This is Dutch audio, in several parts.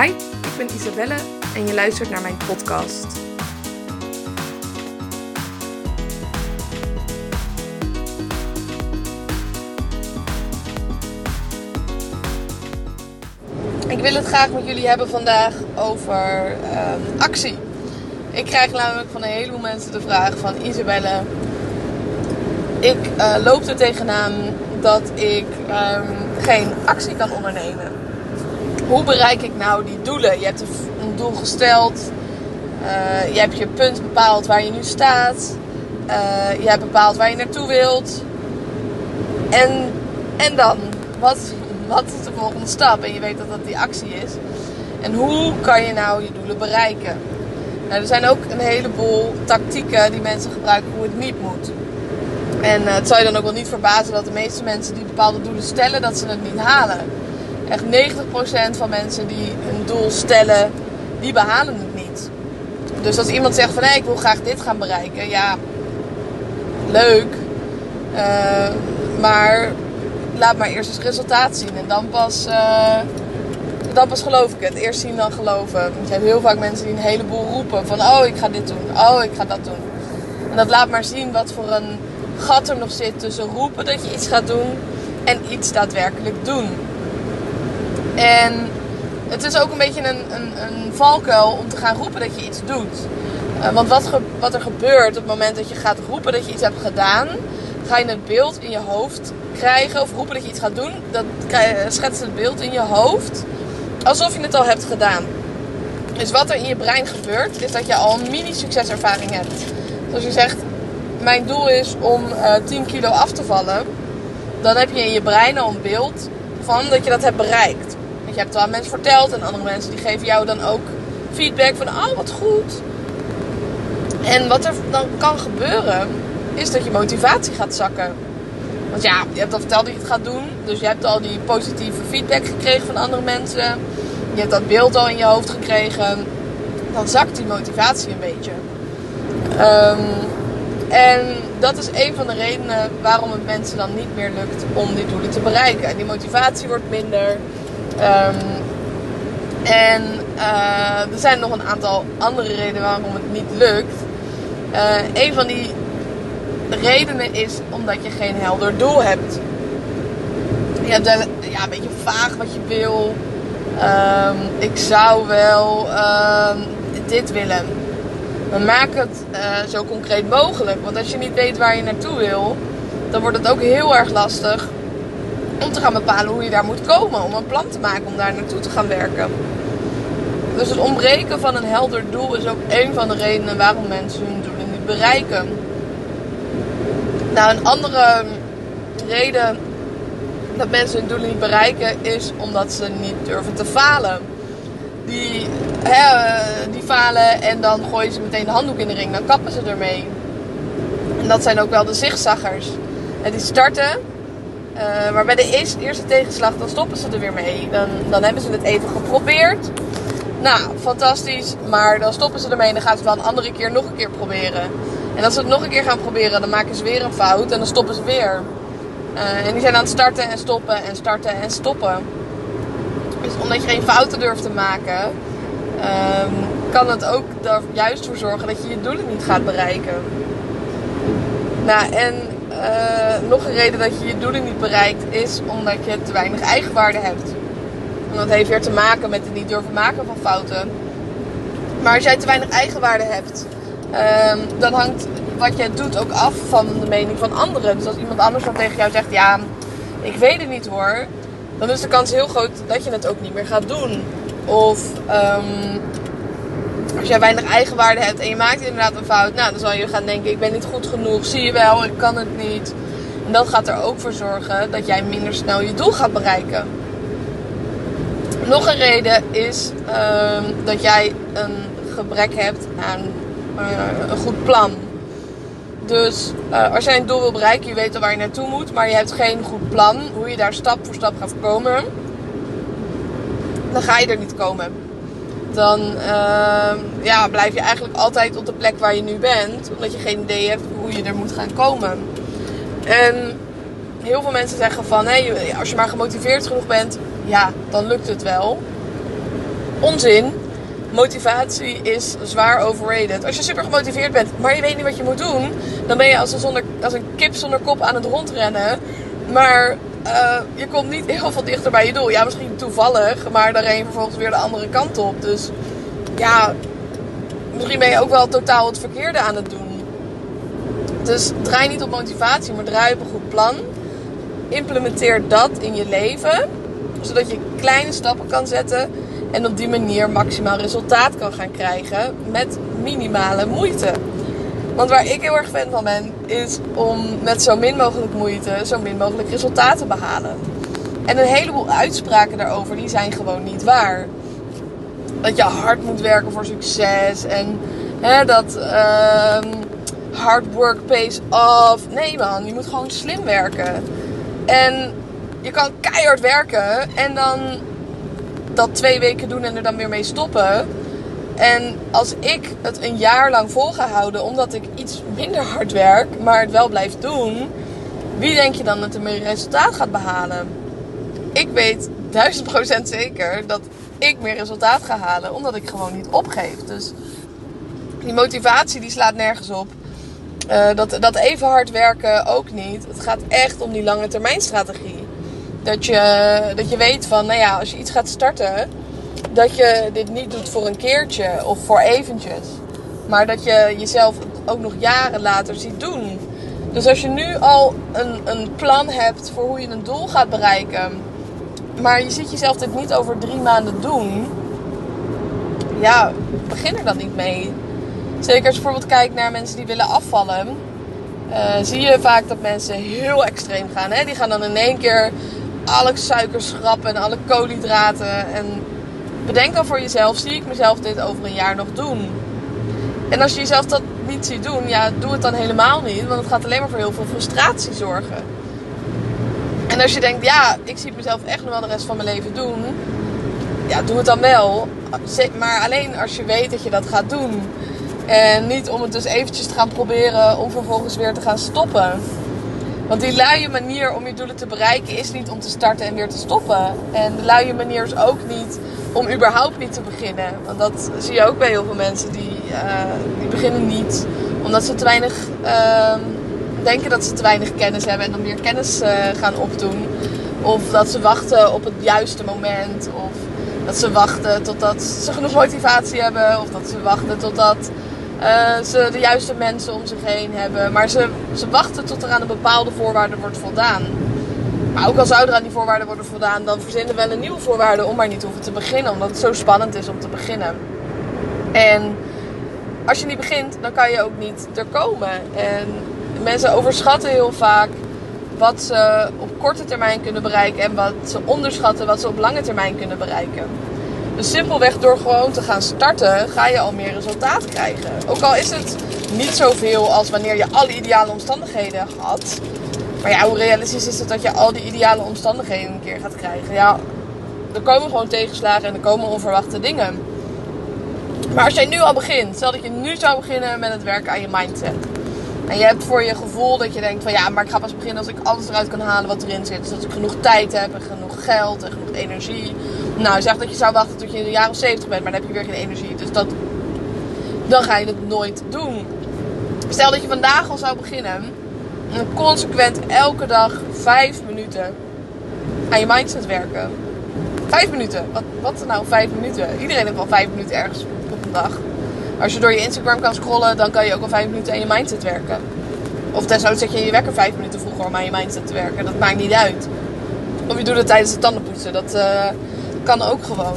Hi, ik ben Isabelle en je luistert naar mijn podcast. Ik wil het graag met jullie hebben vandaag over ehm, actie. Ik krijg namelijk van een heleboel mensen de vraag van Isabelle. Ik uh, loop er tegenaan dat ik ehm, geen actie kan ondernemen. Hoe bereik ik nou die doelen? Je hebt een doel gesteld. Uh, je hebt je punt bepaald waar je nu staat. Uh, je hebt bepaald waar je naartoe wilt. En, en dan? Wat, wat is de volgende stap? En je weet dat dat die actie is. En hoe kan je nou je doelen bereiken? Nou, er zijn ook een heleboel tactieken die mensen gebruiken hoe het niet moet. En uh, het zou je dan ook wel niet verbazen dat de meeste mensen die bepaalde doelen stellen, dat ze het niet halen. Echt 90% van mensen die een doel stellen, die behalen het niet. Dus als iemand zegt van hé, ik wil graag dit gaan bereiken, ja, leuk. Uh, maar laat maar eerst het resultaat zien en dan pas, uh, dan pas geloof ik het. Eerst zien dan geloven. Want je hebt heel vaak mensen die een heleboel roepen van oh, ik ga dit doen, oh, ik ga dat doen. En dat laat maar zien wat voor een gat er nog zit tussen roepen dat je iets gaat doen en iets daadwerkelijk doen. En het is ook een beetje een, een, een valkuil om te gaan roepen dat je iets doet. Uh, want wat, wat er gebeurt op het moment dat je gaat roepen dat je iets hebt gedaan, ga je het beeld in je hoofd krijgen. Of roepen dat je iets gaat doen, dat schetst het beeld in je hoofd alsof je het al hebt gedaan. Dus wat er in je brein gebeurt, is dat je al een mini-succeservaring hebt. Zoals je zegt, mijn doel is om uh, 10 kilo af te vallen. Dan heb je in je brein al een beeld van dat je dat hebt bereikt. Je hebt het aan mensen verteld en andere mensen die geven jou dan ook feedback van oh wat goed. En wat er dan kan gebeuren is dat je motivatie gaat zakken. Want ja, je hebt al verteld dat je het gaat doen. Dus je hebt al die positieve feedback gekregen van andere mensen. Je hebt dat beeld al in je hoofd gekregen. Dan zakt die motivatie een beetje. Um, en dat is een van de redenen waarom het mensen dan niet meer lukt om die doelen te bereiken. En die motivatie wordt minder. Um, en uh, er zijn nog een aantal andere redenen waarom het niet lukt. Uh, een van die redenen is omdat je geen helder doel hebt. Je hebt wel, ja, een beetje vaag wat je wil. Um, ik zou wel um, dit willen. Maar maak het uh, zo concreet mogelijk. Want als je niet weet waar je naartoe wil, dan wordt het ook heel erg lastig om te gaan bepalen hoe je daar moet komen. Om een plan te maken om daar naartoe te gaan werken. Dus het ontbreken van een helder doel is ook een van de redenen waarom mensen hun doelen niet bereiken. Nou, een andere reden dat mensen hun doelen niet bereiken is omdat ze niet durven te falen. Die, hè, die falen en dan gooien ze meteen de handdoek in de ring, dan kappen ze ermee. En dat zijn ook wel de zigzaggers. En die starten, uh, maar bij de eerste, tegenslag dan stoppen ze er weer mee. Dan, dan hebben ze het even geprobeerd. Nou, fantastisch. Maar dan stoppen ze ermee en dan gaan ze wel een andere keer nog een keer proberen. En als ze het nog een keer gaan proberen, dan maken ze weer een fout en dan stoppen ze weer. Uh, en die zijn aan het starten en stoppen en starten en stoppen. Dus omdat je geen fouten durft te maken, um, kan het ook er juist voor zorgen dat je je doelen niet gaat bereiken. Nou, en uh, nog een reden dat je je doelen niet bereikt is omdat je te weinig eigenwaarde hebt. En dat heeft weer te maken met het niet durven maken van fouten. Maar als jij te weinig eigenwaarde hebt, um, dan hangt wat jij doet ook af van de mening van anderen. Dus als iemand anders dan tegen jou zegt, ja, ik weet het niet hoor, dan is de kans heel groot dat je het ook niet meer gaat doen. Of um, als jij weinig eigenwaarde hebt en je maakt inderdaad een fout, nou, dan zal je gaan denken, ik ben niet goed genoeg, zie je wel, ik kan het niet. En dat gaat er ook voor zorgen dat jij minder snel je doel gaat bereiken. Nog een reden is um, dat jij een gebrek hebt aan uh, een goed plan. Dus uh, als jij een doel wil bereiken, je weet al waar je naartoe moet, maar je hebt geen goed plan hoe je daar stap voor stap gaat komen, dan ga je er niet komen. Dan uh, ja, blijf je eigenlijk altijd op de plek waar je nu bent, omdat je geen idee hebt hoe je er moet gaan komen. En heel veel mensen zeggen van, hé, als je maar gemotiveerd genoeg bent, ja, dan lukt het wel. Onzin. Motivatie is zwaar overrated. Als je super gemotiveerd bent, maar je weet niet wat je moet doen, dan ben je als een, zonder, als een kip zonder kop aan het rondrennen. Maar uh, je komt niet heel veel dichter bij je doel. Ja, misschien toevallig, maar dan ren je vervolgens weer de andere kant op. Dus ja, misschien ben je ook wel totaal het verkeerde aan het doen. Dus draai niet op motivatie, maar draai op een goed plan. Implementeer dat in je leven, zodat je kleine stappen kan zetten en op die manier maximaal resultaat kan gaan krijgen met minimale moeite. Want waar ik heel erg fan van ben, is om met zo min mogelijk moeite zo min mogelijk resultaat te behalen. En een heleboel uitspraken daarover, die zijn gewoon niet waar. Dat je hard moet werken voor succes en hè, dat uh, hard work pays off. Nee man, je moet gewoon slim werken. En je kan keihard werken en dan dat twee weken doen en er dan weer mee stoppen. En als ik het een jaar lang vol ga houden omdat ik iets minder hard werk, maar het wel blijf doen, wie denk je dan dat er meer resultaat gaat behalen? Ik weet duizend procent zeker dat ik meer resultaat ga halen omdat ik gewoon niet opgeef. Dus die motivatie die slaat nergens op. Uh, dat, dat even hard werken ook niet. Het gaat echt om die lange termijn strategie. Dat je, dat je weet van, nou ja, als je iets gaat starten, dat je dit niet doet voor een keertje of voor eventjes. Maar dat je jezelf ook nog jaren later ziet doen. Dus als je nu al een, een plan hebt voor hoe je een doel gaat bereiken, maar je ziet jezelf dit niet over drie maanden doen, ja, begin er dan niet mee. Zeker als je bijvoorbeeld kijkt naar mensen die willen afvallen, uh, zie je vaak dat mensen heel extreem gaan. Hè? Die gaan dan in één keer alle suikers schrappen en alle koolhydraten. En bedenk dan voor jezelf, zie ik mezelf dit over een jaar nog doen? En als je jezelf dat niet ziet doen, ja, doe het dan helemaal niet. Want het gaat alleen maar voor heel veel frustratie zorgen. En als je denkt, ja, ik zie mezelf echt nog wel de rest van mijn leven doen. Ja, doe het dan wel. Maar alleen als je weet dat je dat gaat doen. En niet om het dus eventjes te gaan proberen om vervolgens weer te gaan stoppen. Want die luie manier om je doelen te bereiken is niet om te starten en weer te stoppen. En de luie manier is ook niet om überhaupt niet te beginnen. Want dat zie je ook bij heel veel mensen die, uh, die beginnen niet omdat ze te weinig uh, denken dat ze te weinig kennis hebben en dan meer kennis uh, gaan opdoen. Of dat ze wachten op het juiste moment. Of dat ze wachten totdat ze genoeg motivatie hebben. Of dat ze wachten totdat uh, ze de juiste mensen om zich heen hebben. Maar ze, ze wachten tot er aan een bepaalde voorwaarde wordt voldaan. Maar ook al zou er aan die voorwaarden worden voldaan, dan verzinnen we wel een nieuwe voorwaarde om maar niet hoeven te beginnen. Omdat het zo spannend is om te beginnen. En als je niet begint, dan kan je ook niet er komen. En mensen overschatten heel vaak wat ze op korte termijn kunnen bereiken en wat ze onderschatten wat ze op lange termijn kunnen bereiken. Dus simpelweg door gewoon te gaan starten, ga je al meer resultaat krijgen. Ook al is het niet zoveel als wanneer je alle ideale omstandigheden had. Maar ja, hoe realistisch is het dat je al die ideale omstandigheden een keer gaat krijgen? Ja, er komen gewoon tegenslagen en er komen onverwachte dingen. Maar als jij nu al begint, stel dat je nu zou beginnen met het werken aan je mindset. En je hebt voor je gevoel dat je denkt van ja, maar ik ga pas beginnen als ik alles eruit kan halen wat erin zit. Dus dat ik genoeg tijd heb en genoeg geld en genoeg energie. Nou, zeg dat je zou wachten tot je in de jaren 70 bent, maar dan heb je weer geen energie. Dus dat, dan ga je het nooit doen. Stel dat je vandaag al zou beginnen en consequent elke dag 5 minuten aan je mindset werken. 5 minuten. Wat, wat nou 5 minuten? Iedereen heeft wel 5 minuten ergens op een dag. Als je door je Instagram kan scrollen, dan kan je ook al 5 minuten aan je mindset werken. Of desnoods zet je je wekker 5 minuten vroeger om aan je mindset te werken. Dat maakt niet uit. Of je doet het tijdens het tandenpoetsen. Dat uh, kan ook gewoon.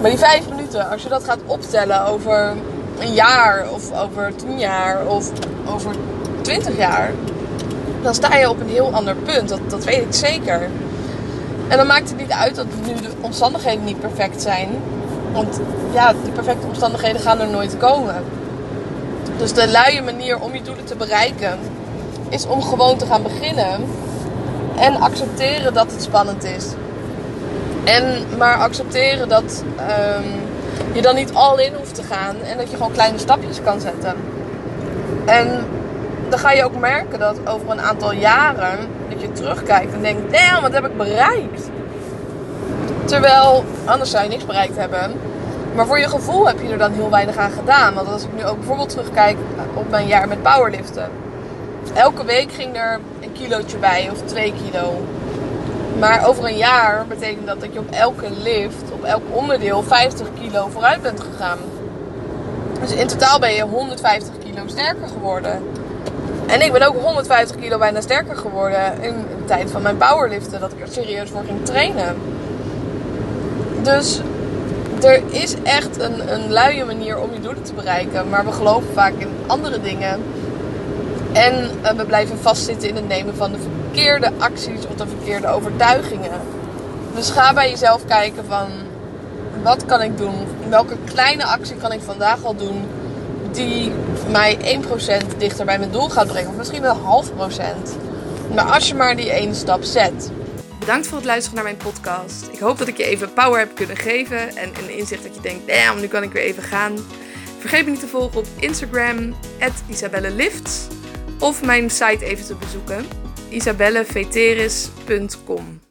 Maar die 5 minuten, als je dat gaat optellen over een jaar of over 10 jaar of over 20 jaar, dan sta je op een heel ander punt. Dat, dat weet ik zeker. En dan maakt het niet uit dat nu de omstandigheden niet perfect zijn. Want ja, die perfecte omstandigheden gaan er nooit komen. Dus de luie manier om je doelen te bereiken is om gewoon te gaan beginnen. En accepteren dat het spannend is. En maar accepteren dat um, je dan niet al in hoeft te gaan. En dat je gewoon kleine stapjes kan zetten. En dan ga je ook merken dat over een aantal jaren dat je terugkijkt en denkt, damn, wat heb ik bereikt? Terwijl anders zou je niks bereikt hebben. Maar voor je gevoel heb je er dan heel weinig aan gedaan. Want als ik nu ook bijvoorbeeld terugkijk op mijn jaar met powerliften. Elke week ging er een kilootje bij of twee kilo. Maar over een jaar betekent dat dat je op elke lift, op elk onderdeel 50 kilo vooruit bent gegaan. Dus in totaal ben je 150 kilo sterker geworden. En ik ben ook 150 kilo bijna sterker geworden in de tijd van mijn powerliften. Dat ik er serieus voor ging trainen. Dus er is echt een, een luie manier om je doelen te bereiken. Maar we geloven vaak in andere dingen. En uh, we blijven vastzitten in het nemen van de verkeerde acties of de verkeerde overtuigingen. Dus ga bij jezelf kijken van wat kan ik doen? Welke kleine actie kan ik vandaag al doen die mij 1% dichter bij mijn doel gaat brengen? Of misschien wel half procent. Maar als je maar die ene stap zet. Bedankt voor het luisteren naar mijn podcast. Ik hoop dat ik je even power heb kunnen geven en een inzicht dat je denkt, damn, nu kan ik weer even gaan. Vergeet me niet te volgen op Instagram, isabellelift. Of mijn site even te bezoeken, isabelleveteris.com.